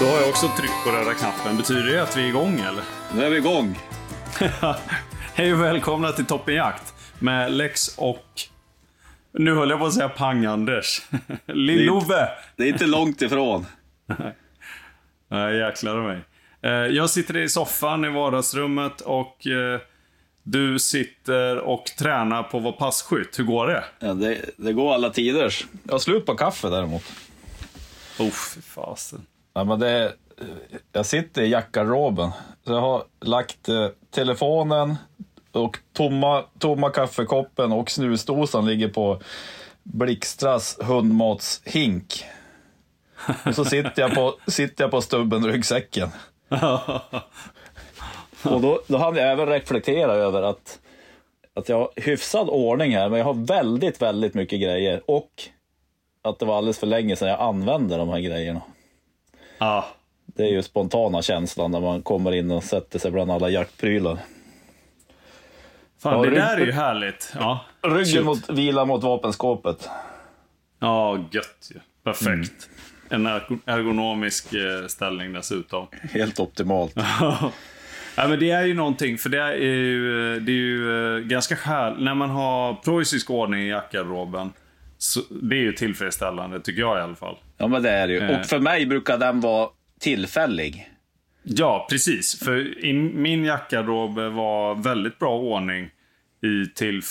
Då har jag också tryckt på röda knappen. Betyder det att vi är igång eller? Nu är vi igång. Hej och välkomna till Toppenjakt med Lex och... Nu höll jag på att säga Pang-Anders. Lill-Ove. Det är inte långt ifrån. Nej, jäklar mig. Eh, Jag sitter i soffan i vardagsrummet och eh, du sitter och tränar på att vara passkytt. Hur går det? Ja, det, det går alla tiders. Jag har slut på kaffe däremot. Oh, fy fasen. Ja, men det, jag sitter i jackarroben. Så jag har lagt eh, telefonen och tomma, tomma kaffekoppen och snusdosan ligger på Blixtras hundmatshink. Och så sitter jag på, sitter jag på stubben ryggsäcken. Och då, då hann jag även reflektera över att, att jag har hyfsad ordning här, men jag har väldigt, väldigt mycket grejer. Och att det var alldeles för länge sedan jag använde de här grejerna. Ja, Det är ju spontana känslan när man kommer in och sätter sig bland alla jaktprylar. fan Ja, det där är ju härligt. Ja, Ryggen mot, vila mot vapenskåpet. Ja, gött ju. Perfekt. En ergo- ergonomisk eh, ställning dessutom. Helt optimalt. Ja, men det är ju någonting, för det är ju, det är ju eh, ganska skäl... När man har preussisk ordning i jackarroben, så det är ju tillfredsställande, tycker jag i alla fall. Ja, men det är det ju. Eh. Och för mig brukar den vara tillfällig. Ja, precis. För i min jackarrob var väldigt bra ordning i till...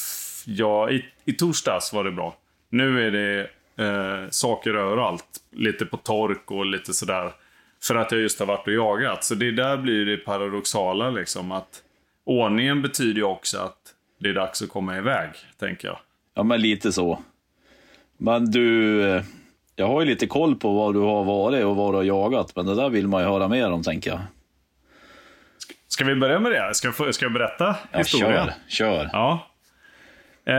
Ja, i, i torsdags var det bra. Nu är det eh, saker överallt. Lite på tork och lite sådär. För att jag just har varit och jagat. Så det där blir det paradoxala liksom. Att ordningen betyder ju också att det är dags att komma iväg, tänker jag. Ja, men lite så. Men du, eh, jag har ju lite koll på vad du har varit och vad du har jagat, men det där vill man ju höra mer om, tänker jag. Ska vi börja med det? Ska jag, ska jag berätta Ja, historien? kör, kör. Ja. Eh,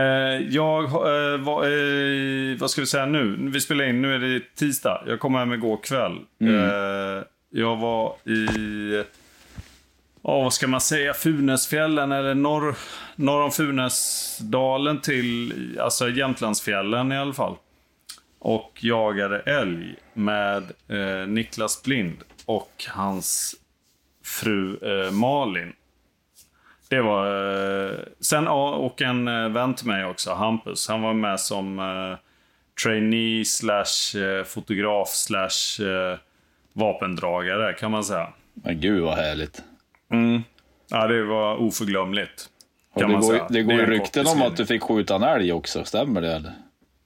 jag, eh, var, eh, vad ska vi säga nu? Vi spelar in, nu är det tisdag. Jag kom hem igår kväll. Eh, jag var i, ja vad ska man säga, Funäsfjällen eller norr, norr om Funäsdalen till, alltså Jämtlandsfjällen i alla fall. Och jagade älg med eh, Niklas Blind och hans fru eh, Malin. Det var... Eh, sen ja, och en eh, vän till mig också, Hampus. Han var med som eh, trainee slash eh, fotograf slash eh, vapendragare kan man säga. Men gud vad härligt. Ja, det var oförglömligt. Kan det man går, säga. det går en rykten om att du fick skjuta en älg också, stämmer det eller?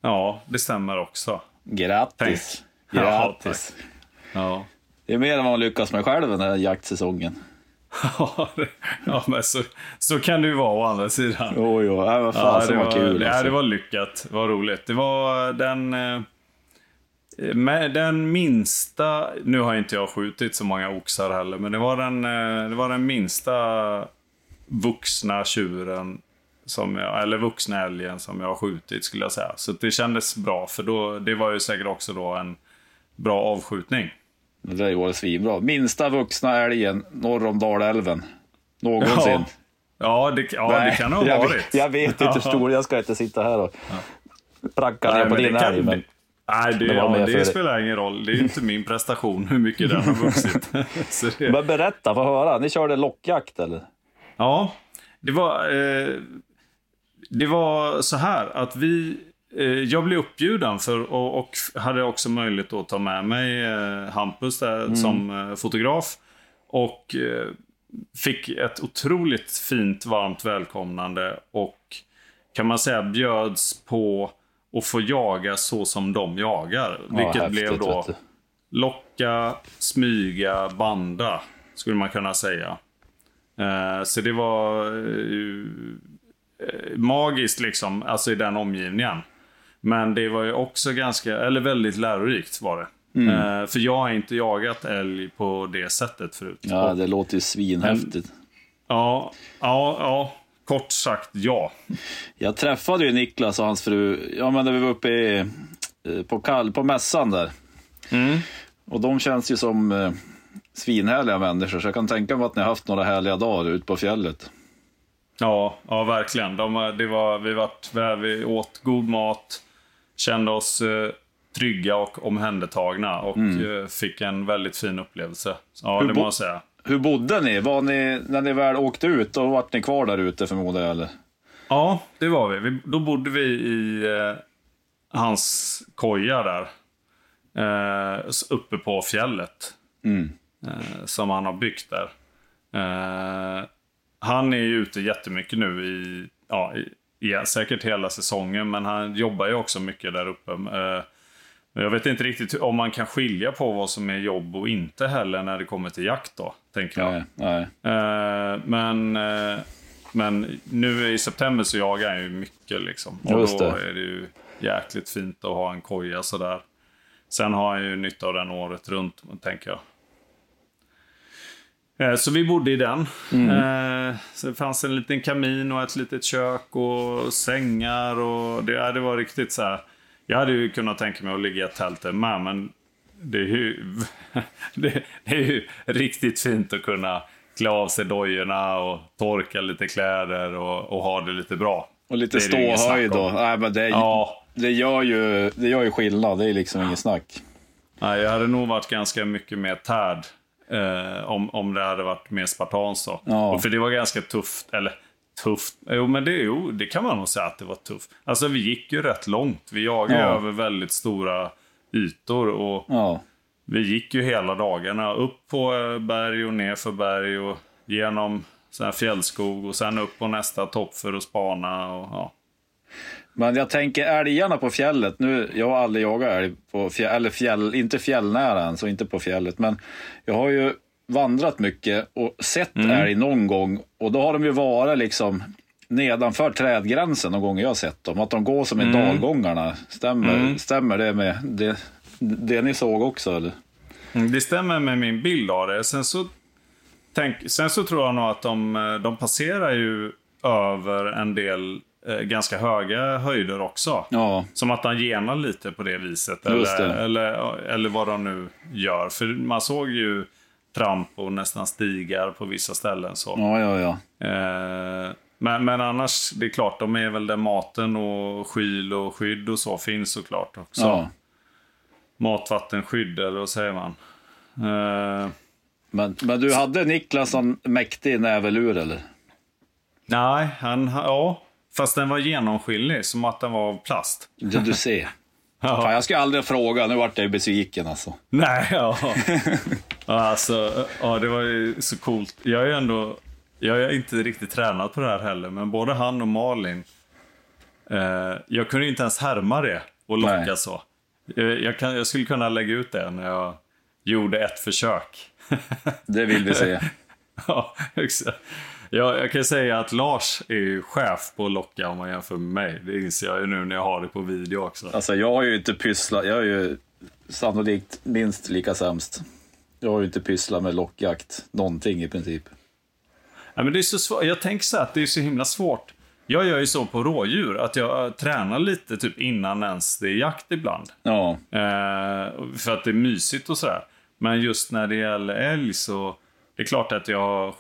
Ja, det stämmer också. Grattis! Tänk. Ja, Grattis! Ja. det är mer än vad man lyckas med själv den här jaktsäsongen. ja, men så, så kan det ju vara å andra sidan. Jo, jo, ja, vad fan Ja, det var, kul. ja, alltså. det var lyckat. Det var roligt. Det var den... Med den minsta... Nu har inte jag skjutit så många oxar heller, men det var den, eh, det var den minsta vuxna tjuren som jag, eller vuxna älgen som jag har skjutit skulle jag säga. Så det kändes bra, för då, det var ju säkert också då en bra avskjutning. Det där var svinbra. Minsta vuxna älgen norr om Dalälven. Någonsin. Ja, ja, det, ja det kan ha jag varit. Vet, jag vet inte hur stor, jag ska inte sitta här och racka ner Nej, på men din älg. Men Nej, det, det ja, det för- spelar ingen roll. Det är ju inte min prestation hur mycket den har vuxit. Det, Men berätta, få höra. Ni körde lockjakt eller? Ja, det var, eh, det var så här att vi... Eh, jag blev uppbjuden för, och, och hade också möjlighet att ta med mig eh, Hampus där, som eh, fotograf. Och eh, fick ett otroligt fint, varmt välkomnande. Och kan man säga bjöds på att få jaga så som de jagar. Vilket häftigt, blev då locka, smyga, banda. Skulle man kunna säga. Eh, så det var eh, eh, magiskt liksom, alltså i den omgivningen. Men det var ju också ganska, eller väldigt lärorikt var det. Mm. Eh, för jag har inte jagat älg på det sättet förut. Ja, Och- det låter ju svinhäftigt. ja, ja, ja, kort sagt ja. Jag träffade ju Niklas och hans fru, ja men när vi var uppe i, eh, på, Kall, på mässan där. Mm. Och de känns ju som eh, svinhärliga människor, så jag kan tänka mig att ni har haft några härliga dagar ute på fjället. Ja, ja verkligen. De, det var, vi, vart, vi åt god mat, kände oss eh, trygga och omhändertagna och eh, fick en väldigt fin upplevelse. Ja, Hur det måste jag säga. Hur bodde ni? Var ni? När ni väl åkte ut, då vart ni kvar där ute förmodar jag eller? Ja, det var vi. vi då bodde vi i eh, hans koja där. Eh, uppe på fjället. Eh, som han har byggt där. Eh, han är ju ute jättemycket nu i, ja, i, ja, säkert hela säsongen. Men han jobbar ju också mycket där uppe. Men jag vet inte riktigt om man kan skilja på vad som är jobb och inte heller när det kommer till jakt då. Tänker jag. Nej, nej. Eh, men, eh, men nu i september så jagar jag ju mycket liksom. Och Just då det. är det ju jäkligt fint att ha en koja sådär. Sen har jag ju nytta av den året runt, tänker jag. Eh, Så vi bodde i den. Mm. Eh, Så det fanns en liten kamin och ett litet kök och sängar. Och det, det var riktigt så här. Jag hade ju kunnat tänka mig att ligga i ett tält där med, men det är ju, det, det är ju riktigt fint att kunna klä av sig dojorna och torka lite kläder och, och ha det lite bra. Och lite ståhöjd då. om. Nej, men det, Ja. det, gör ju, det gör ju skillnad, det är liksom inget snack. Nej, jag hade nog varit ganska mycket mer tärd eh, om, om det hade varit mer spartanskt. Ja. Och för det var ganska tufft. Eller tufft. Jo, men det, jo, det kan man nog säga att det var tufft. Alltså vi gick ju rätt långt. Vi jagade Ja. över väldigt stora ytor. Och Ja. vi gick ju hela dagarna. Upp på eh, berg och ner för berg och genom sån här fjällskog och sen upp på nästa topp för att spana. Och, ja. Men jag tänker älgarna på fjället. Nu, jag har aldrig jagat älg på fjäll, eller fjäll, inte fjällnära än, så inte på fjället. Men jag har ju vandrat mycket och sett Mm. älg någon gång. Och då har de ju varit liksom nedanför trädgränsen någon gång jag sett dem. Att de går som i Mm. dalgångarna. Stämmer, stämmer det med det, det ni såg också eller? Mm, Det stämmer med min bild av det. Sen så, tänk, sen så tror jag nog att de, de passerar ju över en del eh, ganska höga höjder också. Ja, Som att han genar lite på det viset. Eller, det. eller, eller vad de nu gör. För man såg ju tramp och nästan stigar på vissa ställen. Så. ja, ja. ja. Eh, men, men annars, det är klart, de är väl där maten och skyl och skydd och så finns såklart också. ja. Matvattenskydd, eller vad säger man? Eh, Men, men du hade Niklas en mäktig nävelur eller? nej, han, ja. Fast den var genomskinlig, som att den var av plast. Du, du ser. Fan, jag ska aldrig fråga, nu vart jag besviken alltså. Nej, ja. Alltså, ja, det var ju så coolt. Jag är ändå, jag är inte riktigt tränad på det här heller, men både han och Malin, eh, jag kunde inte ens härma det och locka Nej. så. Jag, jag, kan, jag skulle kunna lägga ut det när jag gjorde ett försök. Det vill vi se. ja, exakt. Ja, jag kan säga att Lars är ju chef på att locka om man jämför med mig. Det inser jag ju nu när jag har det på video också. Alltså jag har ju inte pysslat, jag är ju sannolikt minst lika sämst. Jag har ju inte pysslat med lockjakt, någonting i princip. Ja, men det är så svårt. Jag tänker så här att det är så himla svårt. Jag gör ju så på rådjur, att jag tränar lite typ innan ens det är jakt ibland. Ja. Eh, för att det är mysigt och sådär. Men just när det gäller älg så, det är klart att jag har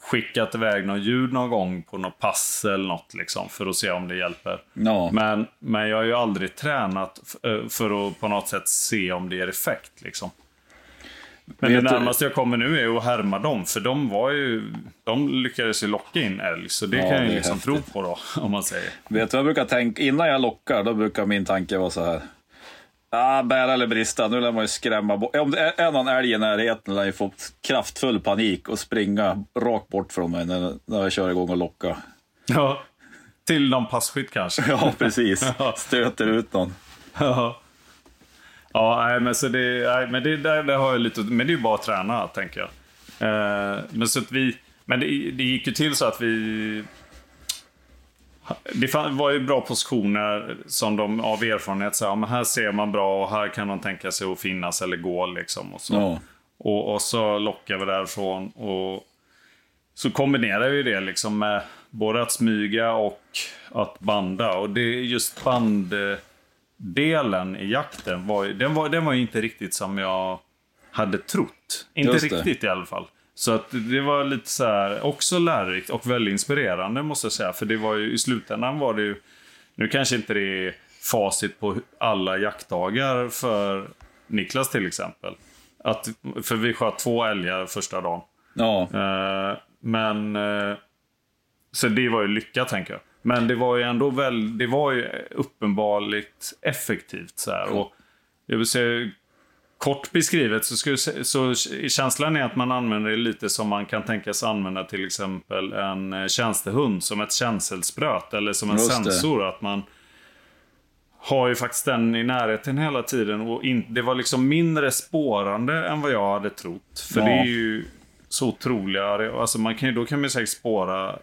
skickat iväg någon ljud någon gång på något pass eller något liksom, för att se om det hjälper. Ja. Men, men jag har ju aldrig tränat eh, för att på något sätt se om det ger effekt. Liksom. Men det närmaste jag kommer nu är att härma dem, för de var ju... De lyckades ju locka in älg, så det Ja, kan jag ju liksom tro på då, om man säger. Vet du vad jag brukar tänka? Innan jag lockar, då brukar min tanke vara så här. Ah, bära eller brista, nu lär man ju skrämma bort. Om det är är någon älg i närheten lär jag få kraftfull panik och springa rakt bort från mig när, när jag kör igång och lockar. Ja. Till någon passkytt kanske. Ja, precis. Stöter ut någon. Ja. Ja, nej, men så det, nej, men det, där, där har jag lite, men det är ju bara att träna, tänker jag. Eh, men så att vi, men det, det gick ju till så att vi... Det var ju bra positioner som de av erfarenhet sa, ja, men här ser man bra och här kan man tänka sig att finnas eller gå liksom. Och så, Ja. och, och så lockar vi därifrån. Och så kombinerar vi det liksom med både att smyga och att banda. Och det är just banddelen i jakten, var, den, var, den var inte riktigt som jag hade trott. Inte riktigt i alla fall. Så att det var lite så här, också lärorikt och väldigt inspirerande måste jag säga. För det var ju, i slutändan var det ju, nu kanske inte det är facit på alla jaktdagar för Niklas till exempel. Att, för vi sköt två älgar första dagen. Ja, Eh, men... eh, så det var ju lycka, tänker jag. Men det var ju ändå väl, det var ju uppenbarligt effektivt. Så här. Och jag vill säga, kort beskrivet så, skulle, så känslan är att man använder det lite som man kan tänkas använda till exempel en eh, tjänstehund som ett känselspröt eller som en Just det. sensor. Att man har ju faktiskt den i närheten hela tiden och in, det var liksom mindre spårande än vad jag hade trott. För Ja. det är ju så otroliga, alltså man kan, ju- då kan man ju säkert spåra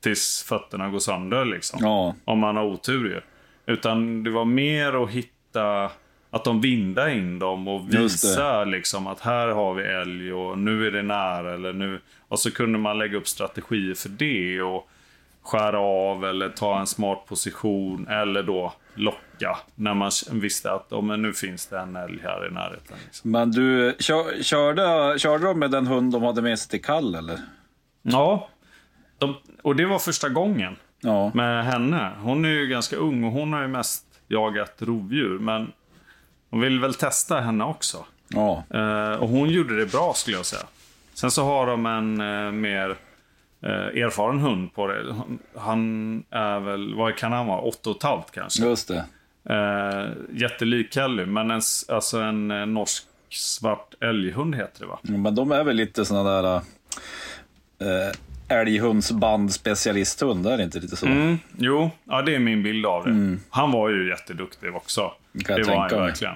tills fötterna går sönder liksom. ja, Om man har otur ju. Utan det var mer att hitta, att de vindade in dem och visa liksom att här har vi älg och nu är det nära eller nu. Och så kunde man lägga upp strategier för det och skära av eller ta en smart position eller då locka när man visste att oh, men nu finns det en älg här i närheten. Liksom. Men du, kör, körde, körde de med den hund de hade med sig till kall eller? Ja, de, och det var första gången. Ja, med henne. Hon är ju ganska ung och hon har ju mest jagat rovdjur. Men hon vill väl testa henne också. ja, Eh, och hon gjorde det bra skulle jag säga. Sen så har de en eh, mer eh, erfaren hund på det. Han- är väl, vad kan han vara, åtta och ett halvt kanske. just det. Eh, jättelik Kelly, men en, alltså en eh, norsk svart älghund heter det va? Men de är väl lite såna där äh, älghundsband specialisthund, är det inte lite så? Mm, jo, ja, det är min bild av det. Han var ju jätteduktig också. Mm. Kan det var han mig. verkligen.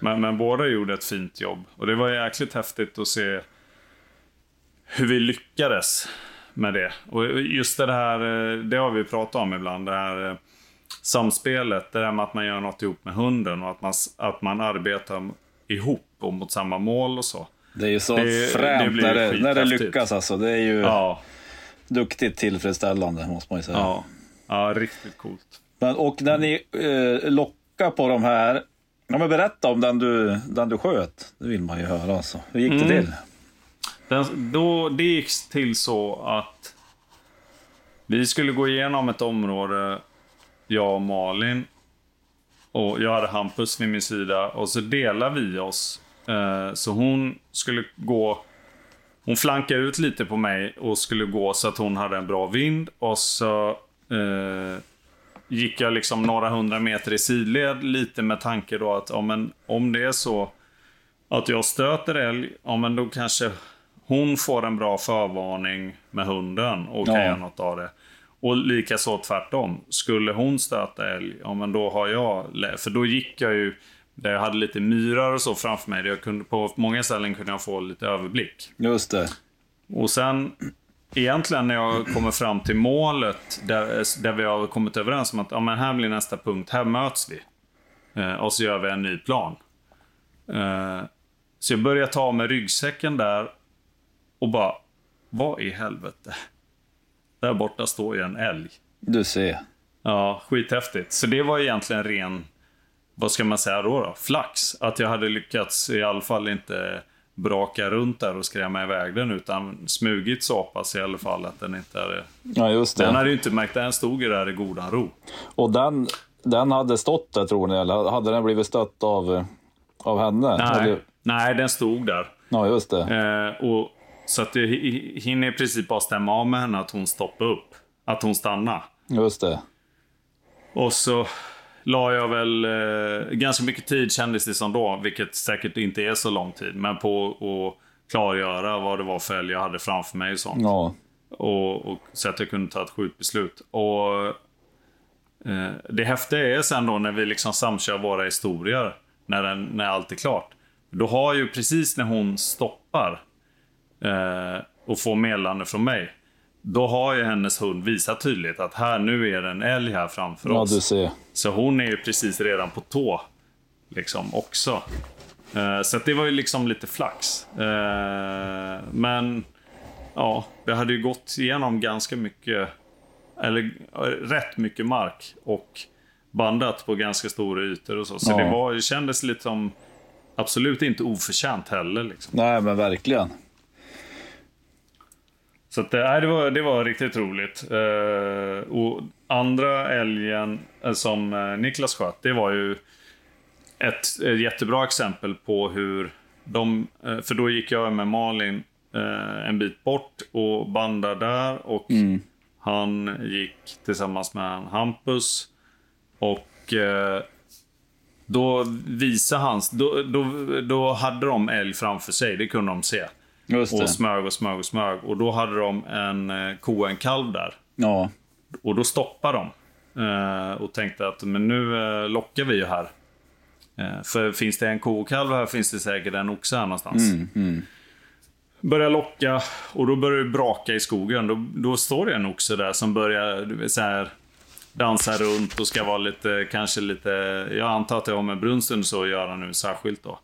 Men, men båda gjorde ett fint jobb. Och det var jäkligt häftigt att se hur vi lyckades med det. Och just det här, eh, det har vi pratat om ibland, det här eh, samspelet. Det där med att man gör något ihop med hunden och att man, att man arbetar ihop och mot samma mål och så. Det är ju så Det- det fränt blir när, det, när det lyckas alltså. Det är ju Ja, duktigt tillfredsställande måste man ju säga. ja, ja riktigt coolt. Men, och när ni eh, lockar på de här, ja, men berätta om den du, den du sköt. Det vill man ju höra alltså. Hur gick det Mm. till? Den, då, det gick till så att vi skulle gå igenom ett område, jag och Malin. Och jag hade Hampus vid min sida och så delade vi oss. Eh, så hon skulle gå... Hon flankade ut lite på mig och skulle gå så att hon hade en bra vind. Och så eh, gick jag liksom några hundra meter i sidled lite med tanke då att ja, men, om det är så att jag stöter älg, ja men då kanske hon får en bra förvarning med hunden och kan Ja. göra något av det. Och likaså tvärtom. Skulle hon stöta älg, ja men då har jag... För då gick jag ju... Där jag hade lite myrar och så framför mig. Där jag kunde, på många ställen kunde jag få lite överblick. Just det. Och sen, egentligen när jag kommer fram till målet, där, där vi har kommit överens om att ja, men här blir nästa punkt, här möts vi. Eh, och så gör vi en ny plan. Eh, så jag börjar ta med ryggsäcken där och bara, vad i helvete? där borta står ju en älg. Du ser. Ja, skithäftigt. Så det var egentligen ren, vad ska man säga då, då? Flax. Att jag hade lyckats i alla fall inte braka runt där och skrämma iväg den utan smugit så pass i alla fall att den inte hade... Ja, just det. Den hade ju inte märkt, den stod ju där i godan ro. Och den, den hade stått där tror ni, eller hade den blivit stött av, av henne? Nej, Eller, nej den stod där. ja, just det. Eh, och, så att hi- hinner i princip bara stämma av med henne att hon stoppar upp. Att hon stannar. Just det. Och så la jag väl eh, ganska mycket tid kändes det som då, vilket säkert inte är så lång tid, men på att klargöra vad det var för jag hade framför mig och sånt. Ja. Och, och, så att jag kunde ta ett skjutbeslut. Och eh, Det häftiga är sen då när vi liksom samkör våra historier, när, den, när allt är klart. Då har ju precis när hon stoppar eh, och får meddelande från mig, då har ju hennes hund visat tydligt att här, nu är det en älg här framför ja, oss. Så hon är ju precis redan på tå. Liksom också. Eh, så det var ju liksom lite flax. Eh, men ja, vi hade ju gått igenom ganska mycket, eller eh, rätt mycket mark och bandat på ganska stora ytor och så. Så Ja. det, var, det kändes lite som absolut inte oförtjänt heller. Liksom. Nej, men verkligen. Så att, det, nej, det, var, det var riktigt roligt. Eh, och andra älgen eh, som eh, Niklas sköt, det var ju ett, ett jättebra exempel på hur de... Eh, för då gick jag med Malin eh, en bit bort och bandade där. Och han gick tillsammans med en Hampus. Och eh, då visade hans... Då, då, då hade de älg framför sig, det kunde de se. Och smög och smög och smög. Och då hade de en eh, ko och en kalv där. Ja. Och då stoppade de. Eh, och tänkte att men nu eh, lockar vi ju här. För finns det en ko och kalv här finns det säkert en oxe här någonstans. Börjar locka och då börjar det braka i skogen. Då, då står det en oxe där som börjar så här, dansa runt och ska vara lite, kanske lite... Jag antar att det har med brunsten så att göra nu särskilt då.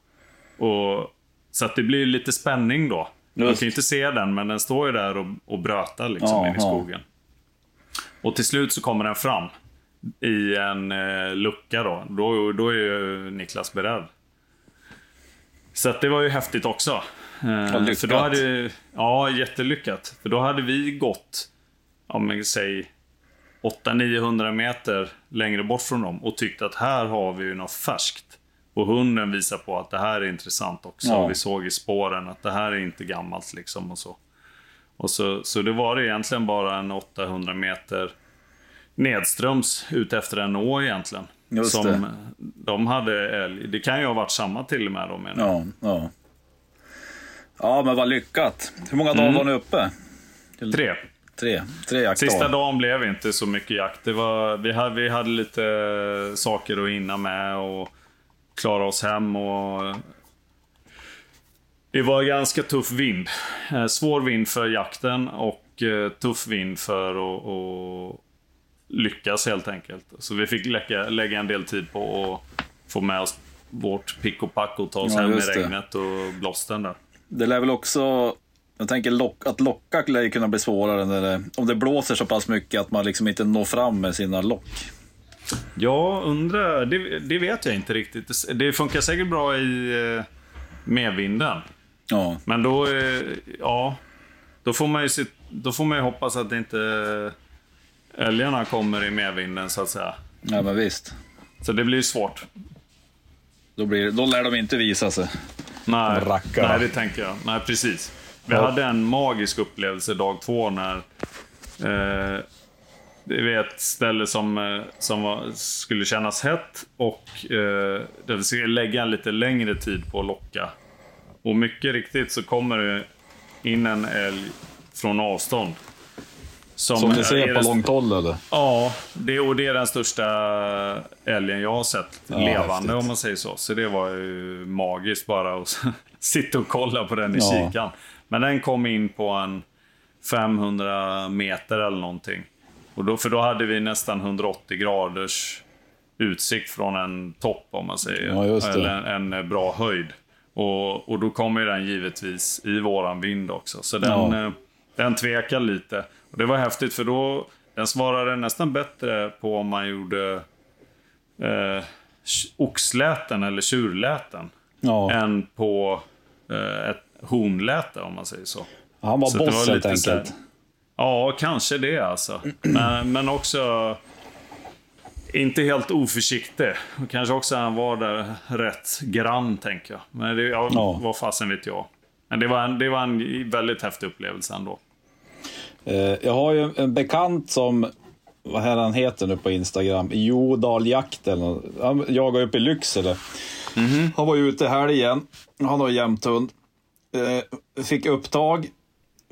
Och, så att det blir lite spänning då. Man Just. kan ju inte se den, men den står ju där och, och brötar liksom in i skogen. Och till slut så kommer den fram i en eh, lucka då. då. Då är ju Niklas beredd. Så att det var ju häftigt också. Eh, för då hade, ja, jättelyckat. För då hade vi gått, ja men säg 800-900 meter längre bort från dem och tyckt att här har vi ju något färskt. Och hunden visar på att det här är intressant också. Ja. Vi såg i spåren att det här är inte gammalt liksom och så. Och så, så det var det egentligen bara en 800 meter nedströms ut efter en å egentligen. Just som det. de hade älg. Det kan ju ha varit samma till och med då menar jag. Ja, ja. Ja, men vad lyckat. Hur många dagar var ni uppe? Tre. Tre. Tre jaktdagar. Sista dagen blev inte så mycket jakt. Det var, vi, hade, vi hade lite saker att hinna med och klara oss hem. Och det var ganska tuff vind. Eh, Svår vind för jakten och eh, tuff vind för att, att lyckas helt enkelt. Så vi fick lägga, lägga en del tid på att få med oss vårt pick och pack och ta oss Ja, hem i det. regnet och blåsten där. Det lär väl också... Jag tänker lock, att locka lär kunna bli svårare när det, om det blåser så pass mycket att man liksom inte når fram med sina lock. Jag undrar, det, det vet jag inte riktigt. Det- funkar säkert bra i eh, medvinden. Ja, Men då, eh, ja, då får man ju se, då får man ju hoppas att inte älgarna kommer i medvinden så att säga. ja men visst. Så det blir ju svårt. Då, blir, då lär de inte visa sig. Nej, Rackarna. nej det tänker jag. Nej, precis. Vi Ja. hade en magisk upplevelse dag två när eh, det är ett ställe som, eh, som var, skulle kännas hett och eh, där vi skulle lägga en lite längre tid på att locka. Och mycket riktigt så kommer det in en älg från avstånd. Som ni är ser på den- långt håll eller? Ja, det, och det är den största älgen jag har sett Ja, levande häftigt. om man säger så. Så det var ju magiskt bara att sitta och kolla på den i Ja. kikaren. Men den kom in på en 500 meter eller någonting. Och då, för då hade vi nästan 180 graders utsikt från en topp om man säger. Ja. Eller en, en bra höjd. Och, och då kommer den givetvis i våran vind också. Så den, Ja. eh, Den tvekar lite. Och det var häftigt för då, den svarade nästan bättre på om man gjorde eh, oxläten eller tjurläten. Ja. Än på eh, ett honläte om man säger så. Han var Så boss helt lite så enkelt. Ja, kanske det alltså. Men, men också inte helt oförsiktig. Kanske också han var där rätt grann, tänker jag. Men det, ja, Ja. vad fasen vet jag. Men det var, en, det var en väldigt häftig upplevelse ändå. Eh, Jag har ju en bekant som, vad här han heter nu på Instagram, Jodal Jakt eller något. Han jagar uppe i Lycksele. Han var ju ute i helgen, han har jämthund. Eh, Fick upptag,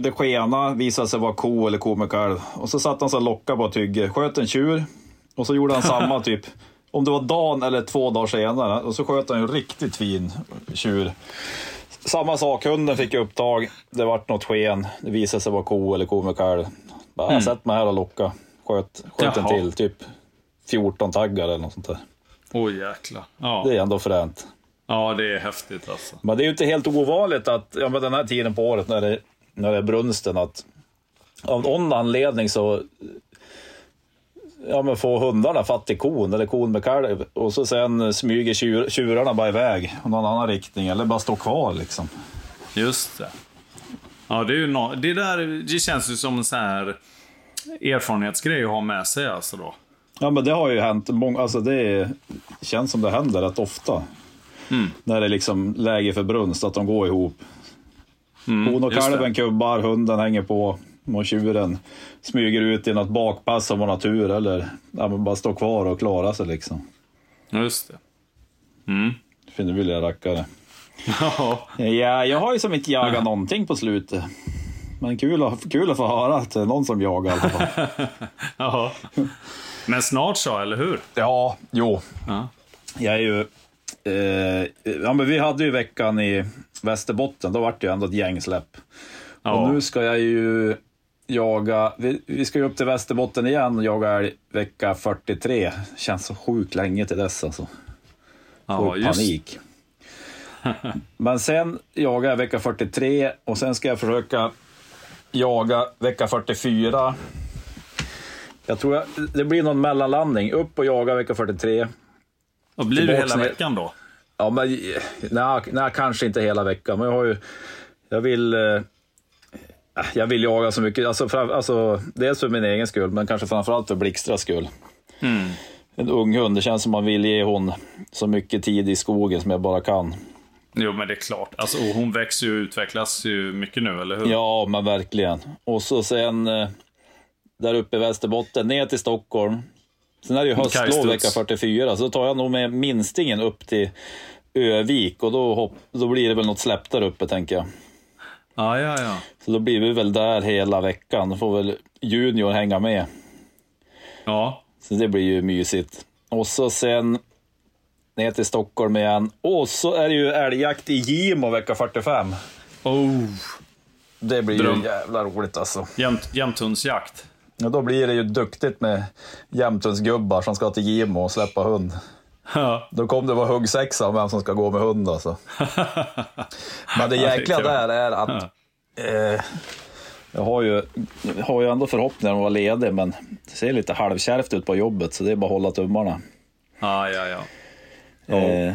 det skena visade sig vara ko eller ko med kalv. Och så satt han så och lockade på ett hygge, sköt en tjur. Och så gjorde han samma typ, om det var dagen eller två dagar senare. Och så sköt han en riktigt fin tjur. Samma sak, hunden fick upptag. Det vart något sken. Det visade sig vara ko eller ko med kalv. Bara, mm. Sätt mig här och locka. Sköt, sköt en till, typ 14 taggar eller något sånt där. Oj jäklar. Ja. Det är ändå fränt. ja, det är häftigt alltså. Men det är ju inte helt ovanligt att, ja men den här tiden på året när det, när det är brunsten, att av någon anledning så ja, men får hundarna fatt i kon eller kon med kalv och så sen smyger tjur, tjurarna bara iväg i någon annan riktning eller bara står kvar liksom. Just det. Ja, det är ju no det där det känns ju som en sån här erfarenhetsgrej att ha med sig alltså då. Ja men det har ju hänt, många, alltså det känns som det händer rätt ofta. När det är liksom läge för brunst, att de går ihop. Hon och kalven kubbar, hunden hänger på och tjuren smyger ut i något bakpass om man har tur eller ja, bara står kvar och klarar sig liksom. Just det. Vi lilla rackare. Ja, Ja, jag har ju som inte jagat någonting på slutet. Men kul att, kul att få höra att det är någon som jagar i alla fall. ja. Men snart så, eller hur? Ja, jo. Ja. Jag är ju... Eh, ja, men vi hade ju veckan i Västerbotten, då vart det ju ändå ett gäng släpp. Ja. Och nu ska jag ju jaga, vi, vi ska ju upp till Västerbotten igen och jaga älg vecka 43. Känns så sjukt länge till dess alltså. ja, Får just panik. Men sen jagar jag vecka 43 och sen ska jag försöka jaga vecka 44. Jag tror jag, det blir någon mellanlandning. Upp och jaga vecka 43. Och blir Tillbaks hela veckan då? Ja, men nej, nej, kanske inte hela veckan, men jag har ju... Jag vill... Eh, jag vill jaga så mycket, alltså, fram, alltså dels för min egen skull, men kanske framförallt för Blixtras skull. En ung hund, det känns som man vill ge hon så mycket tid i skogen som jag bara kan. Jo, men det är klart. Alltså, hon växer ju och utvecklas ju mycket nu, eller hur? Ja, men verkligen. Och så sen eh, där uppe i Västerbotten, ner till Stockholm. Sen är det ju höstlov vecka 44, så då tar jag nog med minstingen upp till Övik och då, hopp, då blir det väl något släpp där uppe, tänker jag. ja, ja. ja. Så då blir vi väl där hela veckan. Då får väl Junior hänga med. ja. Så det blir ju mysigt. Och så sen ner till Stockholm igen. Och så är det ju älgjakt i Gimo vecka 45. Oh. Det blir Dröm. ju jävla roligt alltså. Jämt, jämthundsjakt. Och då blir det ju duktigt med jämthundsgubbar som ska till Gimo och släppa hund. Ja. Då kommer det vara huggsexa om vem som ska gå med hund alltså. Men det jäkla där är att eh, jag har ju, har ju ändå förhoppningar om att vara ledig, men det ser lite halvkärvt ut på jobbet, så det är bara att hålla tummarna. Ja, ja, ja. Eh,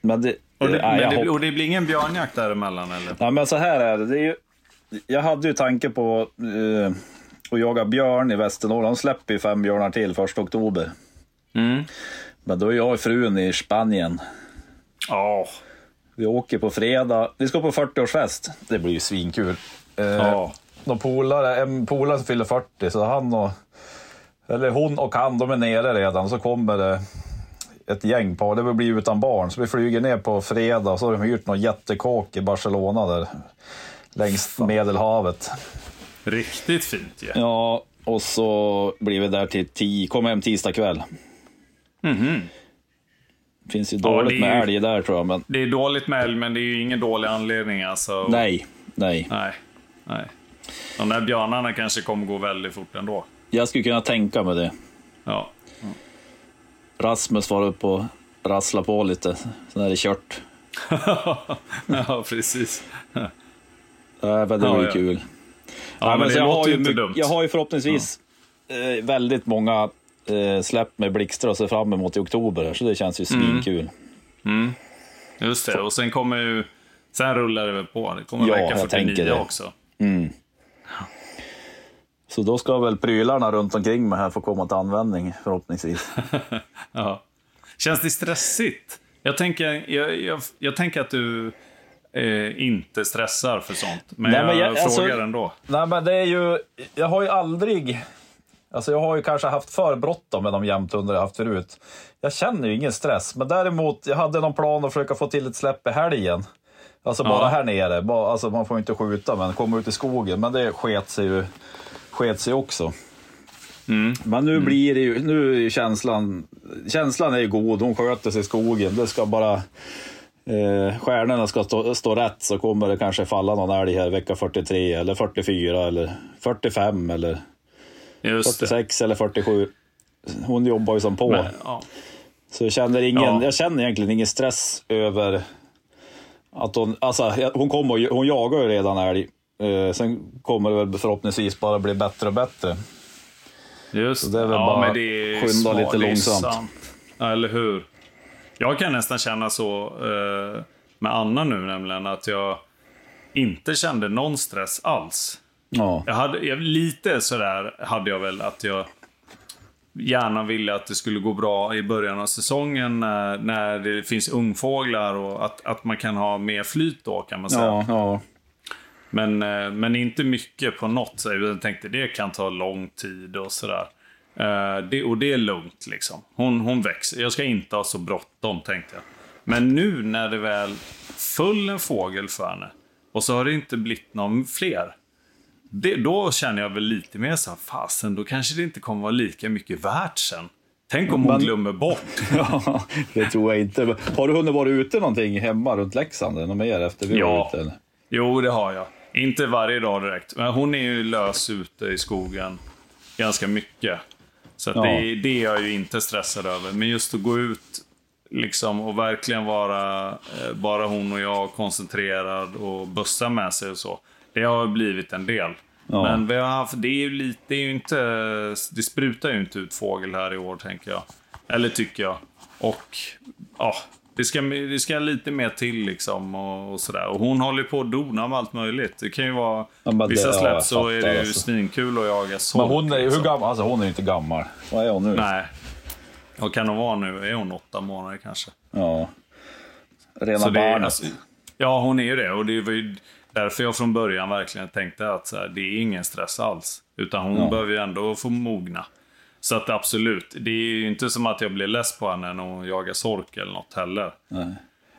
men det, Och det, nej, men det, och det blir ingen björnjakt däremellan, eller? Nej, men så här är det. det är ju, jag hade ju tanke på eh, att jaga björn i Västernorrland. De släpper ju fem björnar till första oktober. Mm. Men då är jag och frun i Spanien. Ja. Vi åker på fredag. Vi ska på 40-årsfest. Det blir ju svinkul. Eh, Ja. någon polare, en polare som fyller 40, så han och... Eller hon och han, de är nere redan. Så kommer det ett gäng par. Det blir utan barn. Så vi flyger ner på fredag och så har de hyrt någon jättekåk i Barcelona där. Längs Medelhavet. Riktigt fint ju. Ja, och så blir vi där till tio, kommer hem tisdag kväll. Finns ju Ja, dåligt det är med ju- älg där tror jag, men Det är dåligt med älg, men det är ju ingen dålig anledning alltså. nej, nej. Nej. Nej. De där björnarna kanske kommer gå väldigt fort ändå. Jag skulle kunna tänka mig det. Ja. Rasmus var upp och rassla på lite, sen är det kört. ja, precis. Äh, men det Ja, var ju ja. kul. Ja, men men det jag, låter har ju inte dumt. jag har ju förhoppningsvis eh, väldigt många eh, släpp med blixtar att se fram emot i oktober. Så det känns ju Mm. svinkul. Just det, och sen kommer ju... Sen rullar det väl på. Det kommer Ja, vecka jag tänker 49 det. också. Så då ska väl prylarna runt omkring mig här få komma till användning förhoppningsvis. Ja. Känns det stressigt? Jag tänker, jag, jag, jag tänker att du eh, inte stressar för sånt. Men Nej, jag, men jag- alltså- frågar ändå. Nej men det är ju, jag har ju aldrig, alltså jag har ju kanske haft för bråttom med de jämthundar jag haft förut. Jag känner ju ingen stress, men däremot, jag hade någon plan att försöka få till ett släpp i helgen. Alltså bara Ja. här nere, bara, alltså man får ju inte skjuta men komma ut i skogen, men det sket sig ju sket sig också. Men nu blir det ju, nu är ju känslan, känslan är ju god, hon sköter sig i skogen. Det ska bara, eh, stjärnorna ska stå, stå rätt så kommer det kanske falla någon älg här vecka 43 eller 44 eller 45 eller Just det. 46 eller 47. Hon jobbar ju som på. Men, ja. Så jag känner, ingen, Ja. jag känner egentligen ingen stress över att hon, alltså hon kommer ju- hon jagar ju redan älg. Eh, sen kommer det väl förhoppningsvis bara bli bättre och bättre. Just det är väl ja, bara men det är skynda smart, lite det långsamt. eller hur? Jag kan nästan känna så eh, med Anna nu nämligen att jag inte kände någon stress alls. Ja. Jag hade, jag, lite sådär hade jag väl att jag gärna ville att det skulle gå bra i början av säsongen när, när det finns ungfåglar och att, att man kan ha mer flyt då kan man säga. Ja, ja. Men, eh, men inte mycket på något sätt. Jag tänkte det kan ta lång tid och sådär. Eh, det, och det är lugnt liksom. Hon, hon växer. Jag ska inte ha så bråttom tänkte jag. Men nu när det väl föll en fågel för henne och så har det inte blivit någon fler. Det, då känner jag väl lite mer så här, fasen då kanske det inte kommer vara lika mycket värt sen. Tänk om hon Men- glömmer bort. ja, det tror jag inte. Har du hunnit vara ute någonting hemma runt Leksand? Något mer efter vi var Ja. ute? Eller? Jo, det har jag. Inte varje dag direkt. Men hon är ju lös ute i skogen ganska mycket. Så Ja. det, det är jag ju inte stressad över. Men just att gå ut liksom och verkligen vara eh, bara hon och jag koncentrerad och bussa med sig och så. Det har blivit en del. Ja. Men vi har haft, det är ju lite, det är ju inte, det sprutar ju inte ut fågel här i år tänker jag. Eller tycker jag. Och ja, det ska, det ska lite mer till liksom och, och sådär. Och hon håller på att dona med allt möjligt. Det kan ju vara, Ja, det- vissa ja, släpp så är det ju alltså. svinkul att jaga sork. Men hon är ju hur liksom. gammal? Alltså hon är ju inte gammal. Vad är hon nu? Nej. Vad kan hon vara nu? Är hon åtta månader kanske? Ja. Rena Så det är, barnet. alltså, ja, hon är ju det. Och det var ju därför jag från början verkligen tänkte att här, det är ingen stress alls. Utan hon Ja. behöver ju ändå få mogna. Så att absolut, det är ju inte som att jag blir less på henne när hon jagar sork eller något heller.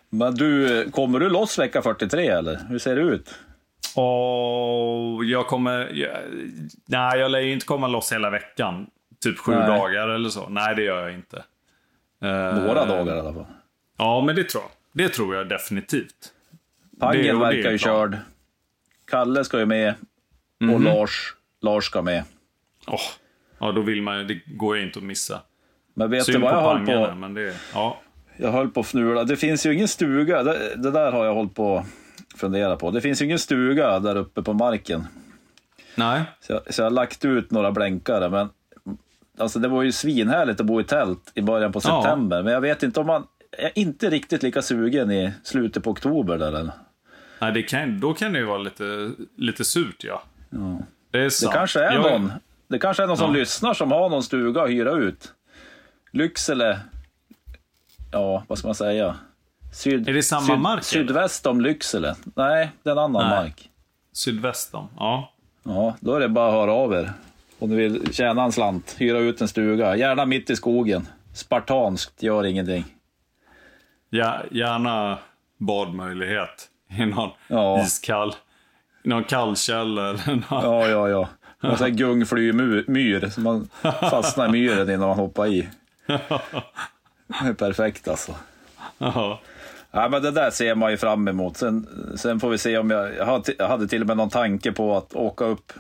Men du, kommer du loss vecka 43 eller? Hur ser det ut? Och jag kommer... Jag, nej, jag lär ju inte komma loss hela veckan. Typ sju Nej. dagar eller så. Nej, det gör jag inte. Eh, Några dagar i alla fall. Ja, men det tror jag. Det tror jag definitivt. Pangen verkar ju körd. Kalle ska ju med. Och Lars, Lars ska med. Åh, ja, då vill man. Det går ju inte att missa. Men vet du Synd vad jag höll på? men det... Ja. Jag höll på att fnula. Det finns ju ingen stuga. Det, det där har jag hållit på att fundera på. Det finns ju ingen stuga där uppe på marken. Nej. Så jag, så jag har lagt ut några blänkare. Men alltså det var ju svinhärligt att bo i tält i början på Ja. september. Men jag vet inte om man är inte riktigt lika sugen i slutet på oktober. Där, eller? Nej, det kan, då kan det ju vara lite, lite surt, ja. Det är Det sant. kanske är Jag- någon, det kanske är någon som Ja. lyssnar som har någon stuga att hyra ut. Lycksele, ja vad ska man säga? Syd, Är det samma syd, mark, eller? Sydväst om Lycksele. Nej, det är en annan Nej. mark. Sydväst om. Ja. Ja, då är det bara att höra av er. Om ni vill tjäna en slant, hyra ut en stuga. Gärna mitt i skogen. Spartanskt, gör ingenting. ja. Gärna badmöjlighet i någon Ja. iskall... Någon kallkälla eller någon... Ja, ja, ja. Och sen gungfly myr, myr, så man fastnar i myren innan man hoppar i. Det är perfekt alltså. Ja. Ja, men det där ser man ju fram emot. Sen, sen får vi se om jag, jag hade- jag till och med någon tanke på att åka upp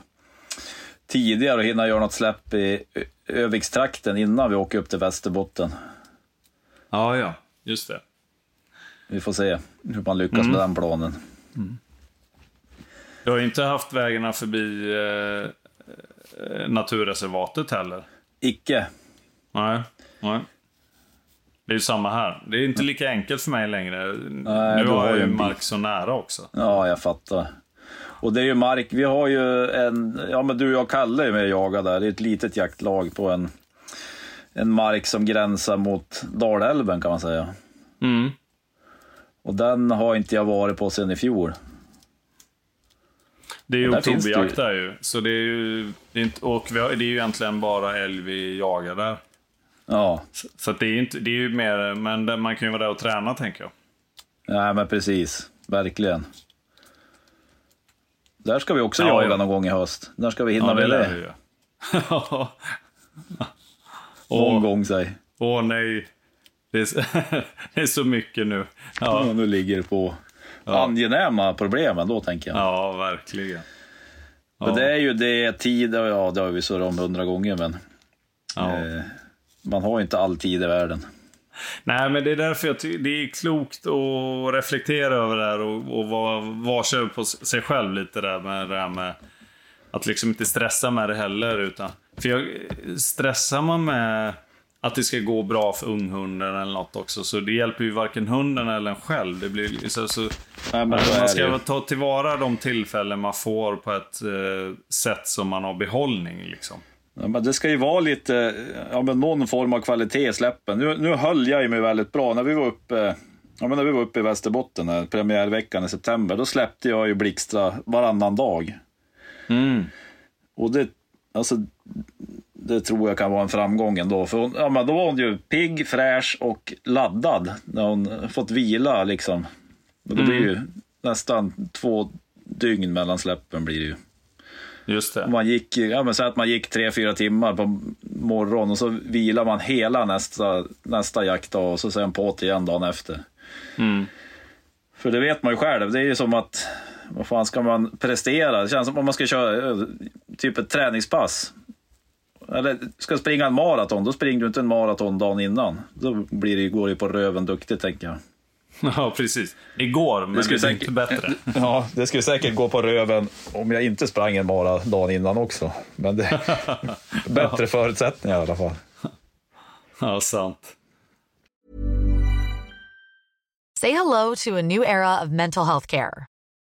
tidigare och hinna göra något släpp i Övikstrakten innan vi åker upp till Västerbotten. ja, ja. Just det. Vi får se hur man lyckas med den planen. Du har ju inte haft vägarna förbi eh, naturreservatet heller. Icke. Nej. Nej. Det är ju samma här. Det är inte lika enkelt för mig längre. Nej, nu har jag ju mark så nära också. Ja, jag fattar. Och det är ju mark, vi har ju en, ja men du och jag Kalle är med och jagar där. Det är ett litet jaktlag på en, en mark som gränsar mot Dalälven kan man säga. Mm. Och den har inte jag varit på sedan i fjol. Det är ju det oktoberjakt där ju. Så det är ju... Det är inte, och vi har, det är ju egentligen bara älg vi jagar där. Ja, Så, så det är, inte, det är ju mer... Men det- man kan ju vara där och träna, tänker jag. nej men precis. Verkligen. Där ska vi också Ja, jaga ja. någon gång i höst. När ska vi hinna med lär det? ju. Ja. Någon gång säg. åh nej. Det är, det är så mycket nu. Ja. Ja, nu ligger det på angenäma problemen då tänker jag. ja verkligen. Ja. Men det är ju det tid, och ja det har vi surrat om hundra gånger men Ja. eh, man har ju inte all tid i världen. Nej, men det är därför jag tycker det är klokt att reflektera över det här och, och vara varse på sig själv lite där med det här med att liksom inte stressa med det heller. Utan, för jag, stressar man med att det ska gå bra för unghunden eller något också, så det hjälper ju varken hunden eller en själv. Det blir, så, så, Nej, men så är man det ska ju. ta tillvara de tillfällen man får på ett eh, sätt som man har behållning. Liksom. Ja, men det ska ju vara lite, ja, men någon form av kvalitet i släppen. Nu, nu höll jag mig väldigt bra. När vi var uppe, ja, men när vi var uppe i Västerbotten, här, premiärveckan i september, då släppte jag ju Blixtra varannan dag. Och det, alltså, det tror jag kan vara en framgång ändå. För hon, ja, men då var hon ju pigg, fräsch och laddad när hon fått vila. Liksom. Det blir ju nästan två dygn mellan släppen. blir det ju. Just det. Man gick, ja, men så att man gick tre, fyra timmar på morgonen och så vilar man hela nästa, nästa jaktdag och så sen på igen dagen efter. Mm. För det vet man ju själv, det är ju som att, vad fan ska man prestera? Det känns som om man ska köra eh, typ ett träningspass. Eller ska springa en maraton, då springer du inte en maraton dagen innan. Då blir det, går det på röven duktigt tänker jag. Ja, precis. Igår, men det, skulle är säkert- inte bättre. Ja, det skulle säkert gå på röven om jag inte sprang en mara dagen innan också. Men det bättre förutsättningar i alla fall. Ja, sant. Say hello to a new era of mental health care.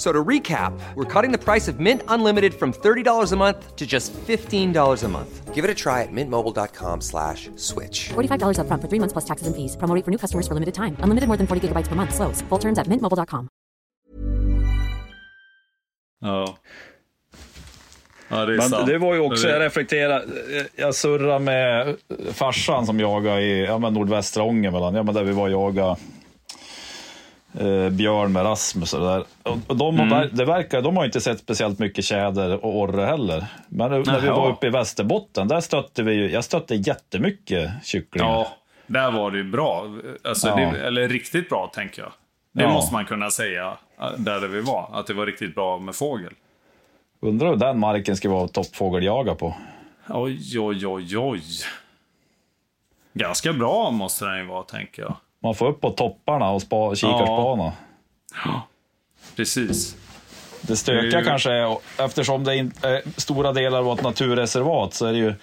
So to recap, we're cutting the price of Mint Unlimited from $30 a month to just $15 a month. Give it a try at mintmobile.com slash switch. $45 upfront for three months plus taxes and fees. Promo rate for new customers for limited time. Unlimited more than 40 gigabytes per month. Slows. Full terms at mintmobile.com. Ja. Ja, det är Men sant. det var ju också, jag reflekterar, jag surrade med farsan som jagade i ja, men nordvästra Ångermanland, ja, men där vi var och jagade eh, björn med Rasmus och det där. Och, de, Mm. det verkar, de har inte sett speciellt mycket tjäder och orre heller. Men när vi var uppe i Västerbotten, där stötte vi ju, jag stötte jättemycket kycklingar. Ja, där var det ju bra. Alltså, Ja. det, eller riktigt bra, tänker jag. Det Ja. måste man kunna säga, där vi var. Att det var riktigt bra med fågel. Undrar hur den marken ska vara toppfågeljaga på. Oj, oj, oj, oj. Ganska bra måste den ju vara, tänker jag. Man får upp på topparna och spa, kikarspana. Precis. Det stökiga kanske är, eftersom det är stora delar av ett naturreservat så är det ju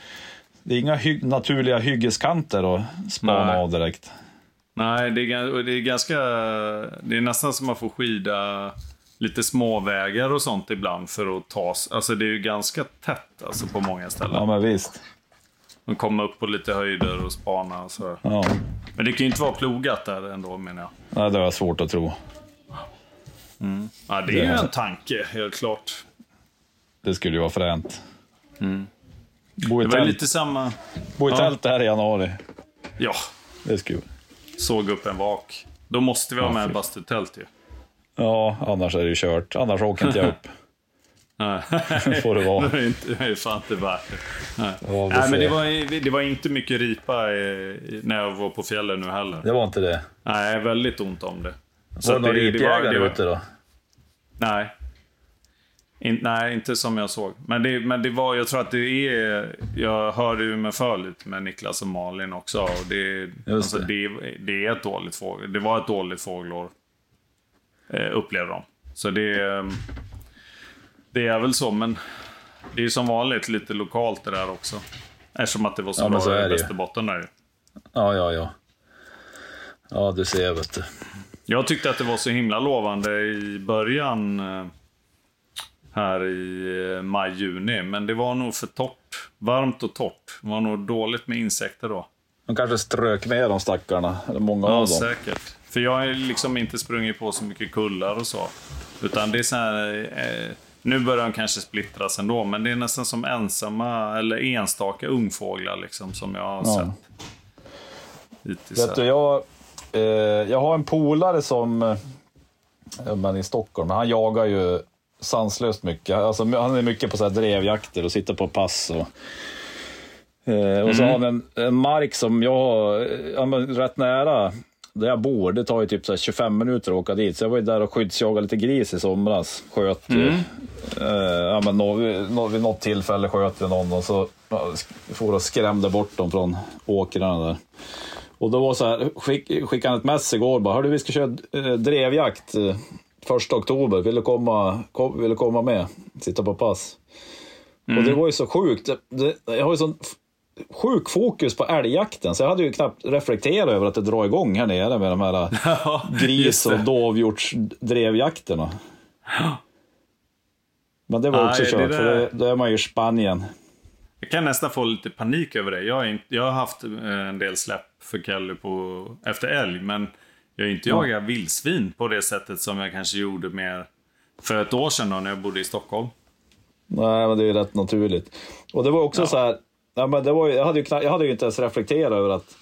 Det är inga hy naturliga hyggeskanter att spana Nej. av direkt. Nej, det är, det är ganska... Det är nästan som man får skida lite småvägar och sånt ibland för att ta s- Alltså det är ju ganska tätt alltså, på många ställen. Ja, men visst. Man kommer upp på lite höjder och spana och så. Ja. Men det kan ju inte vara plogat där ändå menar jag. Nej, det har jag svårt att tro. Ja, det är ju Det- en tanke, helt klart. Det skulle ju vara fränt. Bo i Mm. Det var ju tält, lite samma... bo i ja. tält här i januari. Ja, Det skulle... såg upp en vak. Då måste vi ha Ja, med fy. bastutält ju. Ja, annars är det ju kört. Annars åker inte jag upp. Nej. får det vara. det är, inte, det är fan inte värt det. Nej, Ja, Nej men det var, det var inte mycket ripa i, när jag var på fjällen nu heller. Det var inte det. Nej, väldigt ont om det. Var det någon det var- ripjägare det var- ute då? Nej. In, nej, inte som jag såg. Men det, men det var, jag tror att det är... Jag hörde ju mig för lite med Niklas och Malin också. Och det, alltså, det. Det, är ett dåligt fågel. Det var ett dåligt fågelår. Eh, upplevde de. Så det, det är väl så, men det är ju som vanligt lite lokalt det där också. Eftersom att det var så Ja, bra så i. Västerbotten där ju. Ja, ja, ja. Ja, du ser vet du. Jag tyckte att det var så himla lovande i början eh, här i eh, maj-juni. Men det var nog för torrt. Varmt och torrt. Det var nog dåligt med insekter då. De kanske strök med de stackarna. Eller många Ja, av dem. säkert. För jag har liksom inte sprungit på så mycket kullar och så. Utan det är så här... Eh, nu börjar de kanske splittras ändå, men det är nästan som ensamma eller enstaka ungfåglar liksom som jag har Ja. sett. Hittills Vet du, jag, eh, jag har en polare som, eh, men i Stockholm, han jagar ju sanslöst mycket. Alltså, han är mycket på så här drevjakter och sitter på pass. Och, eh, och så har han en, en mark som jag har, eh, ja, rätt nära där jag bor. Det tar ju typ så här 25 minuter att åka dit. Så jag var ju där och skyddsjagade lite gris i somras. Sköt ju. Eh, ja, men nå, nå, vid något tillfälle sköt vi någon och så ja, for och skrämde bort dem från åkrarna där. Och då var så här, skick, skickade han ett mess igår bara, hördu vi ska köra eh, drevjakt eh, första oktober, vill du komma, kom, vill du komma med? Sitta på pass. Och det var ju så sjukt, det, jag har ju sån sjuk fokus på älgjakten så jag hade ju knappt reflekterat över att det drar igång här nere med de här eh, gris det. och dovhjortsdrevjakterna. Men det var Nej, också det kört, där- för det, då är man ju i Spanien. Jag kan nästan få lite panik över det. Jag har, inte, jag har haft eh, en del släpp för Kelly på, efter älg, men jag har inte jagat vildsvin på det sättet som jag kanske gjorde mer för ett år sedan då, när jag bodde i Stockholm. Nej, men det är ju rätt naturligt. Och det var också så här, ja, men det var ju, jag, hade ju, kna- jag hade ju inte ens reflekterat över att,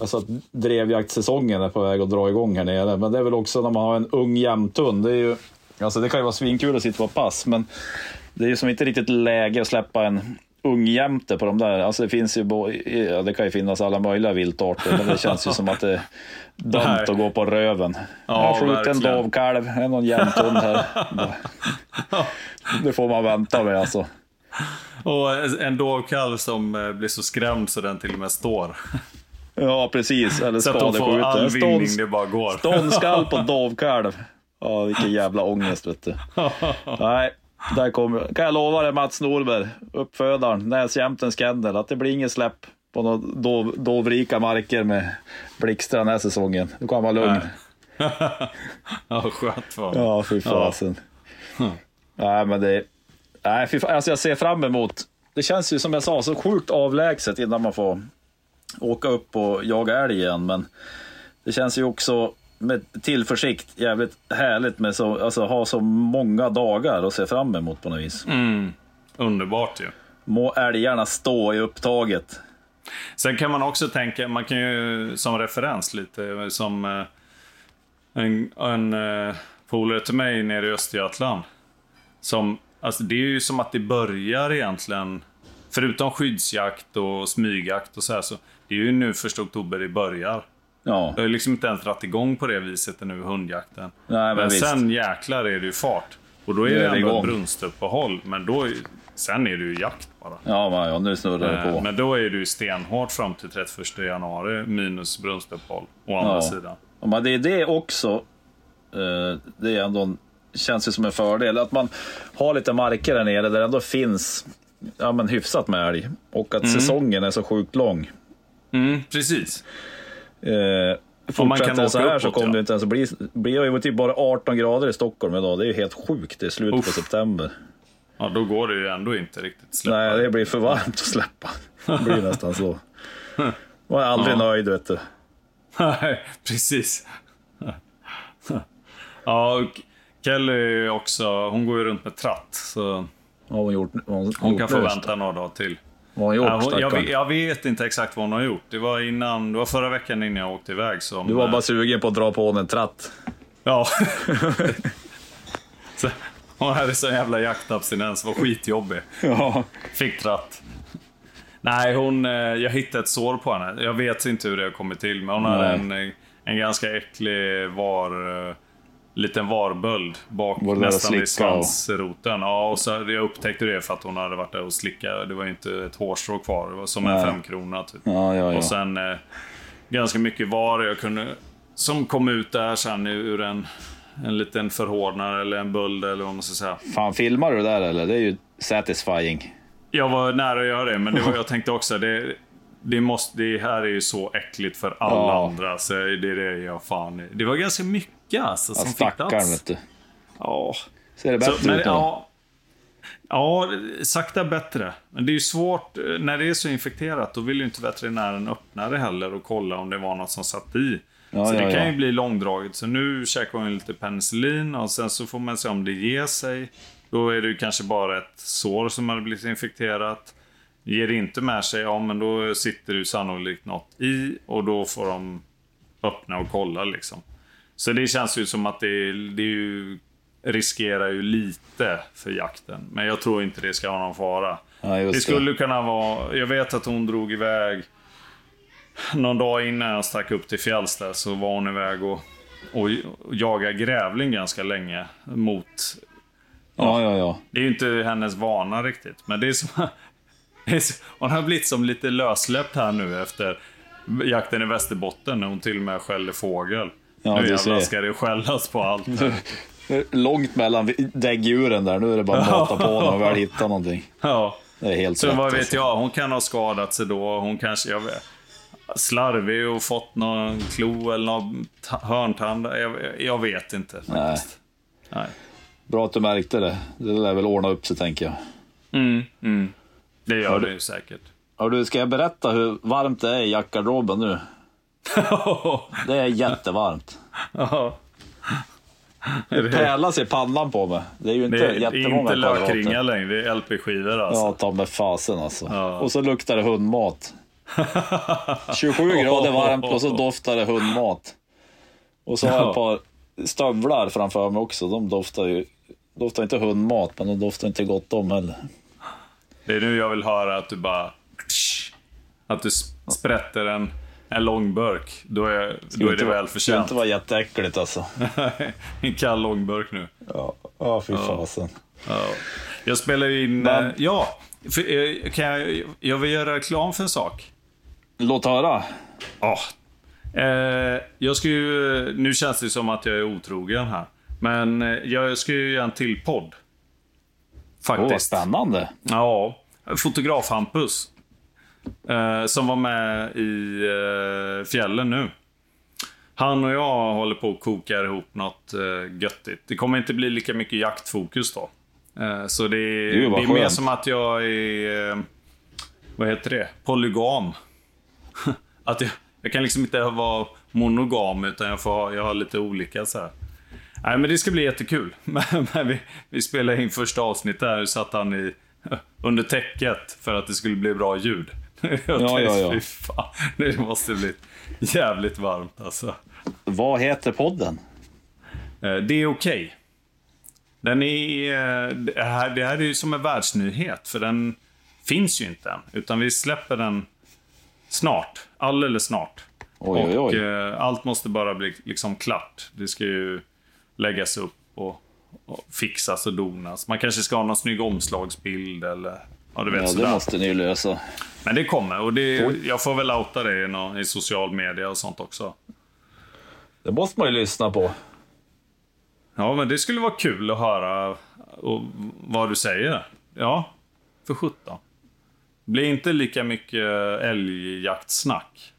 alltså att drevjaktsäsongen är på väg att dra igång här nere. Men det är väl också när man har en ung jämthund. Det, är ju, alltså det kan ju vara svinkul att sitta på pass, men det är ju som inte riktigt läge att släppa en ung jämte på de där. Alltså det finns ju, ja, det kan ju finnas alla möjliga viltarter, men det känns ju som att det är dömt Nej. att gå på röven. Ja, jag har skjutit en dovkalv, är någon jämthund här. Det får man vänta med alltså. Och en dovkalv som eh, blir så skrämd så den till och med står. Ja, precis. Eller Så att de får all vinning Stånd, det bara går. ståndskall på dovkalv. Ja, vilken jävla ångest vet du. Nej, där kommer kan jag lova dig Mats Norberg, uppfödaren, näsjämtens kennel, att det blir inget släpp på några dov, dovrika marker med blixtar den här säsongen. Du kan vara lugn. Ja, skönt för honom. Ja, fy fasen. Nej, men det... Nej, fa- alltså jag ser fram emot... Det känns ju som jag sa, så sjukt avlägset innan man får åka upp och jaga älg igen. Men det känns ju också med tillförsikt jävligt härligt med så, alltså, ha så många dagar att se fram emot på något vis. Underbart ju. Må älgarna stå i upptaget. Sen kan man också tänka, man kan ju som referens lite, som eh, en, en eh, polare till mig nere i Östergötland. Som, alltså det är ju som att det börjar egentligen, förutom skyddsjakt och smygjakt och så här, så det är ju nu första oktober det börjar. Ja, Det har liksom inte ens dragit igång på det viset nu, hundjakten. Nej, men visst. sen jäklar är det ju fart. Och då är Nu det är det ändå igång. ett brunstuppehåll, men då sen är det ju jakt bara. ja, men, ja nu snurrar det Eh, på. Men då är du ju stenhårt fram till 31 januari minus brunstuppehåll. Å andra Ja. sidan. Ja, men det är det också. eh, Det är ändå en, känns ju som en fördel att man har lite marker där nere där det ändå finns ja, men hyfsat med älg. Och att Mm. säsongen är så sjukt lång. Mm, precis. Eh, man fortsätter kan det så här så uppåt, kommer ja. det inte ens bli... bli det var typ bara 18 grader i Stockholm idag. Det är ju helt sjukt. Det är slutet på Uff. september. Ja, då går det ju ändå inte riktigt släppa. Nej, det blir för varmt att släppa. Det blir nästan så. Man är aldrig Ja. nöjd vet du. Nej, precis. ja, och Kelly också, hon går ju runt med tratt. Så Vad har hon gjort? Hon, hon kan få vänta några dagar till. Vad har hon gjort Ja, hon, jag, jag vet inte exakt vad hon har gjort. Det var innan, det var förra veckan innan jag åkte iväg som... Du var eh, bara sugen på att dra på henne en tratt. Ja. så, hon hade sån jävla jaktabstinens, var skitjobbig. Ja. Fick tratt. Nej, hon, eh, jag hittade ett sår på henne. Jag vet inte hur det har kommit till, men hon hade en, Nej. eh, en ganska äcklig var... Liten varböld bak Var nästan vid svansroten. Ja, och så jag upptäckte det för att hon hade varit där och slickat. Det var ju inte ett hårstrå kvar. Det var som en femkrona typ. Ja, ja, ja. Och sen eh, ganska mycket var jag kunde... Som kom ut där sen ur en, en liten förhårdnare eller en böld eller vad man ska säga. Fan, filmar du det där eller? Det är ju satisfying. Jag var nära att göra det, men det var, jag tänkte också det, det, måste, det här är ju så äckligt för alla Ja. andra. Så det är det jag fan... Det var ganska mycket alltså, Ja, som fick plats. vet du. Ja. Ser det bättre Så, men, ut nu? ja, ja, sakta bättre. Men det är ju svårt, eh, när det är så infekterat, då vill ju inte veterinären öppna det heller och kolla om det var något som satt i. Ja, så ja, det kan ja. ju bli långdraget. Så nu käkar hon lite penicillin och sen så får man se om det ger sig. Då är det ju kanske bara ett sår som har blivit infekterat. Ger det inte med sig, ja men då sitter det ju sannolikt något i och då får de öppna och kolla liksom. Så det känns ju som att det, det ju, riskerar ju lite för jakten. Men jag tror inte det ska ha någon fara. Ja, det det. skulle kunna vara... Jag vet att hon drog iväg någon dag innan jag stack upp till fjälls där, så var hon iväg och, och, och jagade grävling ganska länge mot... Ja, ja, ja. Det är ju inte hennes vana riktigt, men det är som... det är Hon har blivit som lite lössläppt här nu efter jakten i Västerbotten när hon till och med skäller fågel. Ja, nu jävlar ska det skällas på allt. Långt mellan däggdjuren där. Nu är det bara att mata på när man väl hittar någonting. Ja. Det är helt Så rätt. vad vet alltså. jag, hon kan ha skadat sig då. Hon kanske, jag vet, slarvig och fått någon klo eller någon ta- hörntand. Jag, jag vet inte faktiskt. Nej. Bra att du märkte det. Det lär väl ordna upp sig tänker jag. Mm, mm. Det gör det ju säkert. Hör du, ska jag berätta hur varmt det är i jaktgarderoben nu? Det är jättevarmt. Ja. Det pärlas i pannan på mig. Det är ju inte Det är inte lökringar längre, det är LP-skivor alltså. Ja, ta med fasen alltså. Ja. Och så luktar det hundmat. 27 grader varmt och så doftar det hundmat. Och så har jag ett par stövlar framför mig också. De doftar ju doftar inte hundmat, men de doftar inte gott om heller. Det är nu jag vill höra att du bara... Att du sprätter en, en lång burk. Då är, då är det väl Det förtjänt. inte vara jätteäckligt alltså. en kall långburk nu. Ja, ja fy fasen. Ja. Jag spelar in... Men- eh, ja, för, eh, kan jag, jag vill göra reklam för en sak. Låt höra. Ja. Eh, jag ska ju... Nu känns det som att jag är otrogen här. Men jag ska ju göra en till podd. Åh, vad Faktiskt. spännande. Ja, fotograf Hampus. Eh, som var med i eh, fjällen nu. Han och jag håller på att koka ihop något eh, göttigt. Det kommer inte bli lika mycket jaktfokus då. Eh, så det är, det är mer som att jag är... Eh, vad heter det? Polygam. att jag, jag kan liksom inte vara monogam, utan jag, får, ha- jag har lite olika så här. Nej, men det ska bli jättekul. Men, vi, vi spelade in första avsnittet så satt han i, under täcket för att det skulle bli bra ljud. Jag Ja, tänkte, ja, ja. Fy fan, det måste bli jävligt varmt alltså. Vad heter podden? Eh, Det är okej. Den är... eh, Det här, det här är ju som en världsnyhet, för den finns ju inte än. Utan vi släpper den snart. Alldeles snart. Oj, oj, och oj. eh, allt måste bara bli liksom klart. Det ska ju läggas upp och, och fixas och donas. Man kanske ska ha någon snygg omslagsbild eller... Ja, du vet Ja, sådär. det måste ni ju lösa. Men det kommer. Och det, jag får väl outa det i, i social media och sånt också. Det måste man ju lyssna på. Ja, men det skulle vara kul att höra och, vad du säger. Ja, för 17. Blir inte lika mycket älgjaktsnack.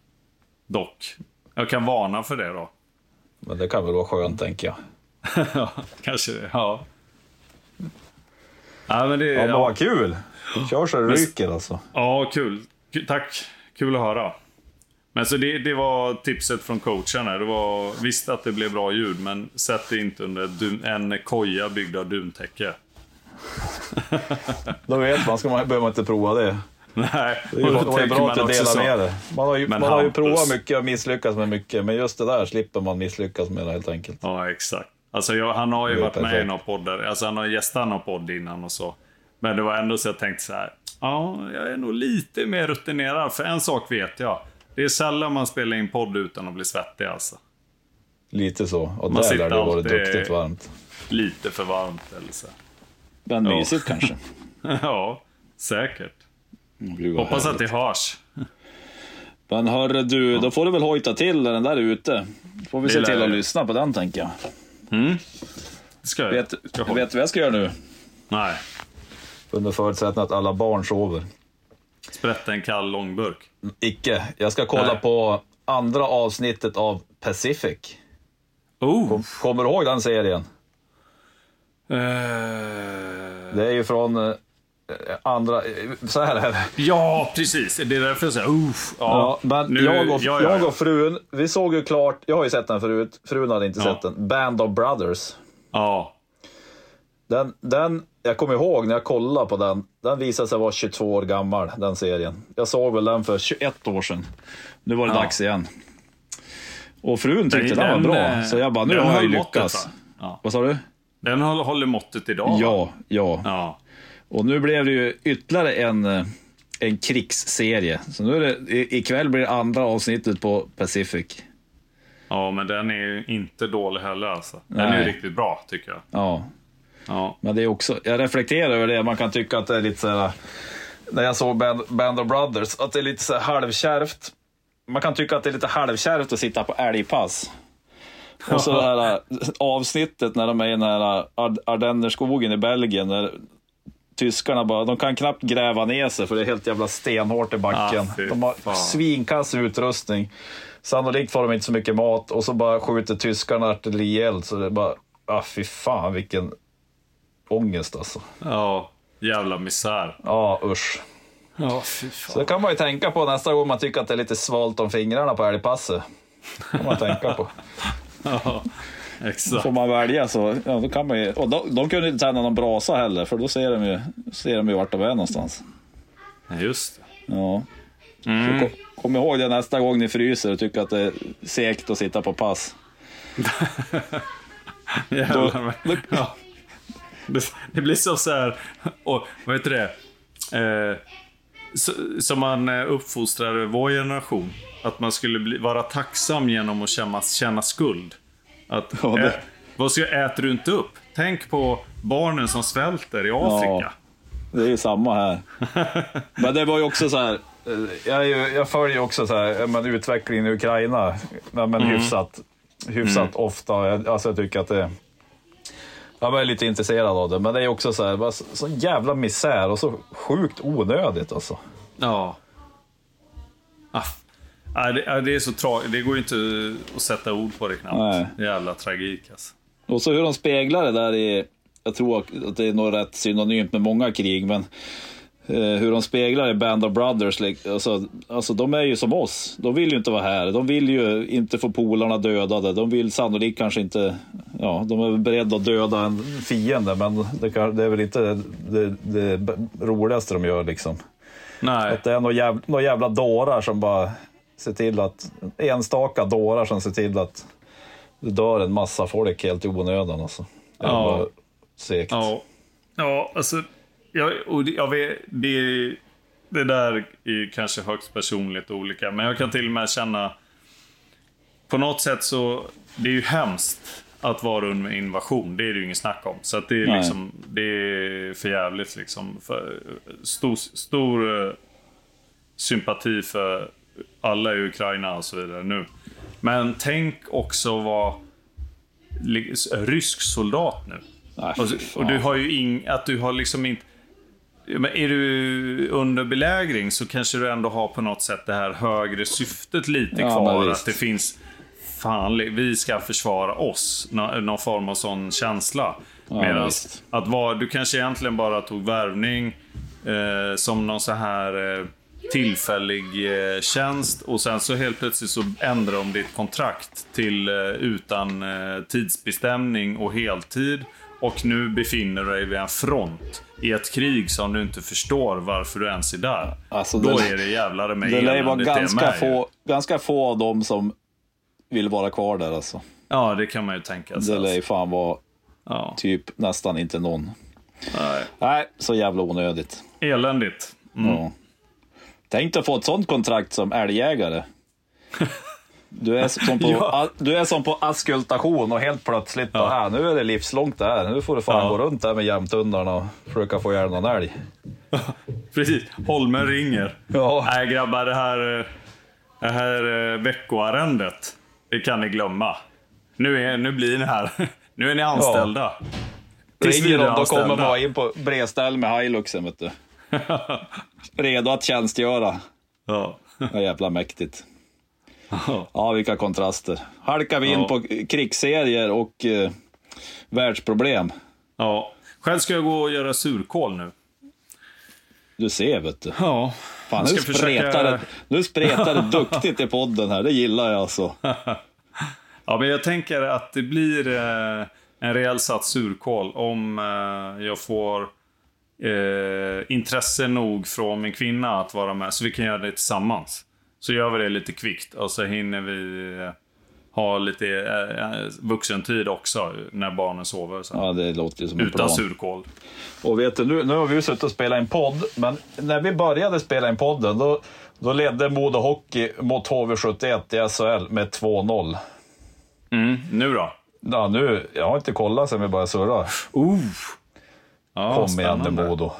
Dock. Jag kan varna för det då. Men det kan väl vara skönt, tänker jag. ja, kanske det. Ja. Ja, men det, Ja, ja, vad kul! Kör så det ryker alltså. ja, kul. Tack. Kul att höra. Men så det, det var tipset från coachen. här. Det var, visst att det blev bra ljud, men sätt det inte under dun, en koja byggd av duntäcke. Då vet man, ska man, behöver man inte prova det. Nej, Det är ju och det bra att du delar med dig. Man har ju, man har ju provat mycket och misslyckats med mycket, men just det där slipper man misslyckas med helt enkelt. Ja, exakt. Alltså, jag, han har ju varit med i några poddar. Alltså, han har gästat någon podd innan och så. Men det var ändå så jag tänkte så här. Ja, jag är nog lite mer rutinerad. För en sak vet jag. Det är sällan man spelar in podd utan att bli svettig alltså. Lite så. Och Man där lär det vara alltid- duktigt varmt. Lite för varmt eller så. Men mysigt kanske. ja, säkert. Gud, Hoppas att härligt. det hörs. Men hörru du, då får du väl hojta till när den där är ute. Får vi se Det lär till att jag. lyssna på den tänker jag. Det ska jag. Vet, ska jag vet du vad jag ska göra nu? Nej. Under förutsättning att alla barn sover. Sprätta en kall långburk. Icke. Jag ska kolla Nej. på andra avsnittet av Pacific. Oh! Kommer du ihåg den serien? Eh, Det är ju från eh, andra... eh, Så här är det. Ja, precis. Det är därför jag säger uff. Ja, Ja, men nu- jag, och, ja, ja, jag ja. och frun, vi såg ju klart, jag har ju sett den förut, frun hade inte sett den. Band of Brothers. Ja. Den, den, jag kommer ihåg när jag kollade på den, den visade sig vara 22 år gammal, den serien. Jag såg väl den för 21 år sedan. Nu var det dags igen. Och frun tyckte den, Den, var eh, bra, så jag bara, nu har jag ju måttet, lyckats. Ja. Vad sa du? Den håller, håller måttet idag. Ja, va? ja. Ja. Och nu blev det ju ytterligare en, eh, en krigsserie. Så nu är det, ikväll blir det andra avsnittet på Pacific. Ja, men den är ju inte dålig heller alltså. Den är Nej. ju riktigt bra, tycker jag. Ja, Ja. Men det är också, jag reflekterar över det, man kan tycka att det är lite så här, när jag såg Band, Band of Brothers, att det är lite så här halvkärvt. Man kan tycka att det är lite halvkärvt att sitta på älgpass. Och så det här äh, avsnittet när de är i den här Ard- Ardennerskogen i Belgien, där tyskarna bara, de kan knappt gräva ner sig för det är helt jävla stenhårt i backen. Ah, de har fan. svinkass utrustning. Sannolikt får de inte så mycket mat och så bara skjuter tyskarna artillerield. Så det är bara, ah, fy fan vilken ångest alltså. Ja, jävla misär. Ja, usch. Ja, fy Så fan. det kan man ju tänka på nästa gång man tycker att det är lite svalt om fingrarna på älgpasset. kan man tänka på. Ja, exakt. Får man välja så, ja då kan man ju, och de, de kunde inte tända någon brasa heller, för då ser de ju, ser de ju vart de är någonstans. Just det. Ja. Mm. Kom, kom ihåg det nästa gång ni fryser och tycker att det är segt att sitta på pass. Jävlar. Ja. Det, blir så så här, och vad heter det? Eh, som man eh, uppfostrar vår generation. Att man skulle bli, vara tacksam genom att känna, känna skuld. Att, Ja, det- ä, vad ska, äter du inte upp? Tänk på barnen som svälter i Afrika. Det är ju samma här. Men det var ju också så här. Jag, jag följer också så här, ja, men utvecklingen i Ukraina ja, men hyfsat, hyfsat ofta. Jag, alltså jag tycker att det... Jag är lite intresserad av det, men det är också så här, så jävla misär och så sjukt onödigt alltså. Ja. Ah, ah, det, det är så tragiskt. Det går ju inte att sätta ord på det knappt. Nej. Jävla tragik alltså. Och så hur de speglar det där i, jag tror att det är nog rätt synonymt med många krig, men eh, hur de speglar i Band of Brothers, alltså, alltså de är ju som oss. De vill ju inte vara här. De vill ju inte få polarna dödade. De vill sannolikt kanske inte, ja, de är beredda att döda en fiende, men det, kan, det är väl inte det, det, det roligaste de gör liksom. Nej. Att det är några jävla, några jävla dårar som bara ser till att, enstaka dårar som ser till att det dör en massa folk helt i onödan alltså. Det Ja. segt. Ja, ja alltså. Jag, och det, jag vet, det, det där är kanske högst personligt olika. Men jag kan till och med känna... På något sätt så... Det är ju hemskt att vara under invasion. Det är det ju ingen snack om. Så att det är Nej. liksom... Det är för jävligt liksom. För, stor stor eh, sympati för alla i Ukraina och så vidare nu. Men tänk också vara rysk soldat nu. Nej, Och, och du har ju ing, att du har liksom inte... Men är du under belägring så kanske du ändå har på något sätt det här högre syftet lite Ja, kvar. Att det finns, fan, vi ska försvara oss. Nå- Någon form av sån känsla. Ja, Medan att vara, du kanske egentligen bara tog värvning eh, som någon så här eh, tillfällig eh, tjänst och sen så helt plötsligt så ändrar de ditt kontrakt till eh, utan eh, tidsbestämning och heltid. Och nu befinner du dig vid en front i ett krig som du inte förstår varför du ens är där. Alltså, Då det- är det jävlar med Det lär vara eländigt det är ganska få, ganska få av dem som vill vara kvar där alltså. Ja, det kan man ju tänka sig. Det lär ju fan vara ja. typ nästan inte någon. Nej. Nej, så jävla onödigt. Eländigt. Ja. Tänk dig att få ett sånt kontrakt som älgjägare. Du är som på, Ja. du är som på askultation och helt plötsligt bara, äh, nu är det livslångt det här. Nu får du fan Ja. gå runt där med jämthundarna och försöka få ihjäl någon älg. Precis. Holmen ringer. Ja. Nej grabbar, det här, eh, det här eh, veckoarrendet, det kan ni glömma. Nu, är, nu blir ni här. Nu är ni anställda. Tills Ringer de, då kommer man in på bredställ med Hiluxen vet du. Redo att tjänstgöra. Ja. Ja, jävla mäktigt. Ja, vilka kontraster. Halkar vi in Ja. på krigsserier och eh, världsproblem. ja. Själv ska jag gå och göra surkål nu. Du ser vet du. Ja. Fan, nu, spretar försöka- det, nu spretar det duktigt i podden här, det gillar jag alltså. Ja, men jag tänker att det blir eh, en rejäl sats surkål om eh, jag får eh, intresse nog från min kvinna att vara med. Så vi kan göra det tillsammans. Så gör vi det lite kvickt och så hinner vi eh, ha lite eh, vuxentid också när barnen sover. Sen. Ja, det låter som Utan surkål. Och vet du, nu, nu har vi ju suttit och spelat en podd, men när vi började spela in podden, då, då ledde Modo Hockey mot HV71 i SHL med 2-0. Mm, nu då? Ja, nu, jag har inte kollat sen vi började surra. Uh. Ja, Kom igen nu. Modo.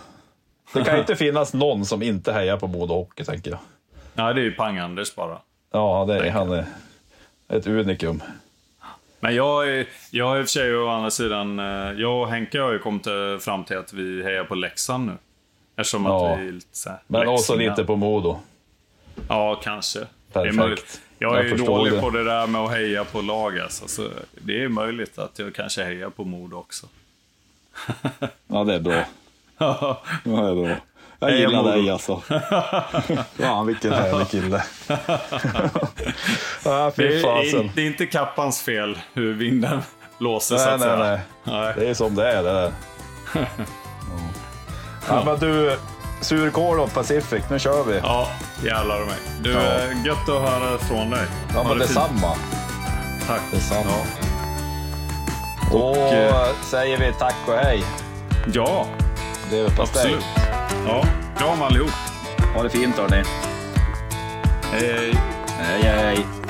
Det kan ju inte finnas någon som inte hejar på Modo Hockey, tänker jag. Ja, det är ju Pang-Anders bara. Ja, det är, han är ett unikum. Men jag, jag i och för sig å andra sidan, eh, jag och Henke har ju kommit eh, fram till att vi hejar på Leksand nu. Eftersom Ja. att vi är lite så här, Men också Leksand, lite på Modo. Ja, kanske. Det Perfekt. är möjligt. Jag är Jag ju dålig det. på det där med att heja på lag alltså. Så det är möjligt att jag kanske hejar på Modo också. Ja, det är bra. Ja, det är bra. Jag gillar dig alltså. Fan, vilken härlig kille. ja, Det är, det är inte kappans fel hur vinden blåser så Nej, att nej, säga. nej. nej. Det är som det är det där. Ja. Ja, men du, surkål och Pacific, nu kör vi. Ja, jävlar mig. Du, Ja. gött att höra från dig. Ja, men detsamma. Tack. Detsamma. Ja. Då eh, säger vi tack och hej. ja, absolut. Ja, kram allihop. Ha det fint hörni. Hej. Hej hej.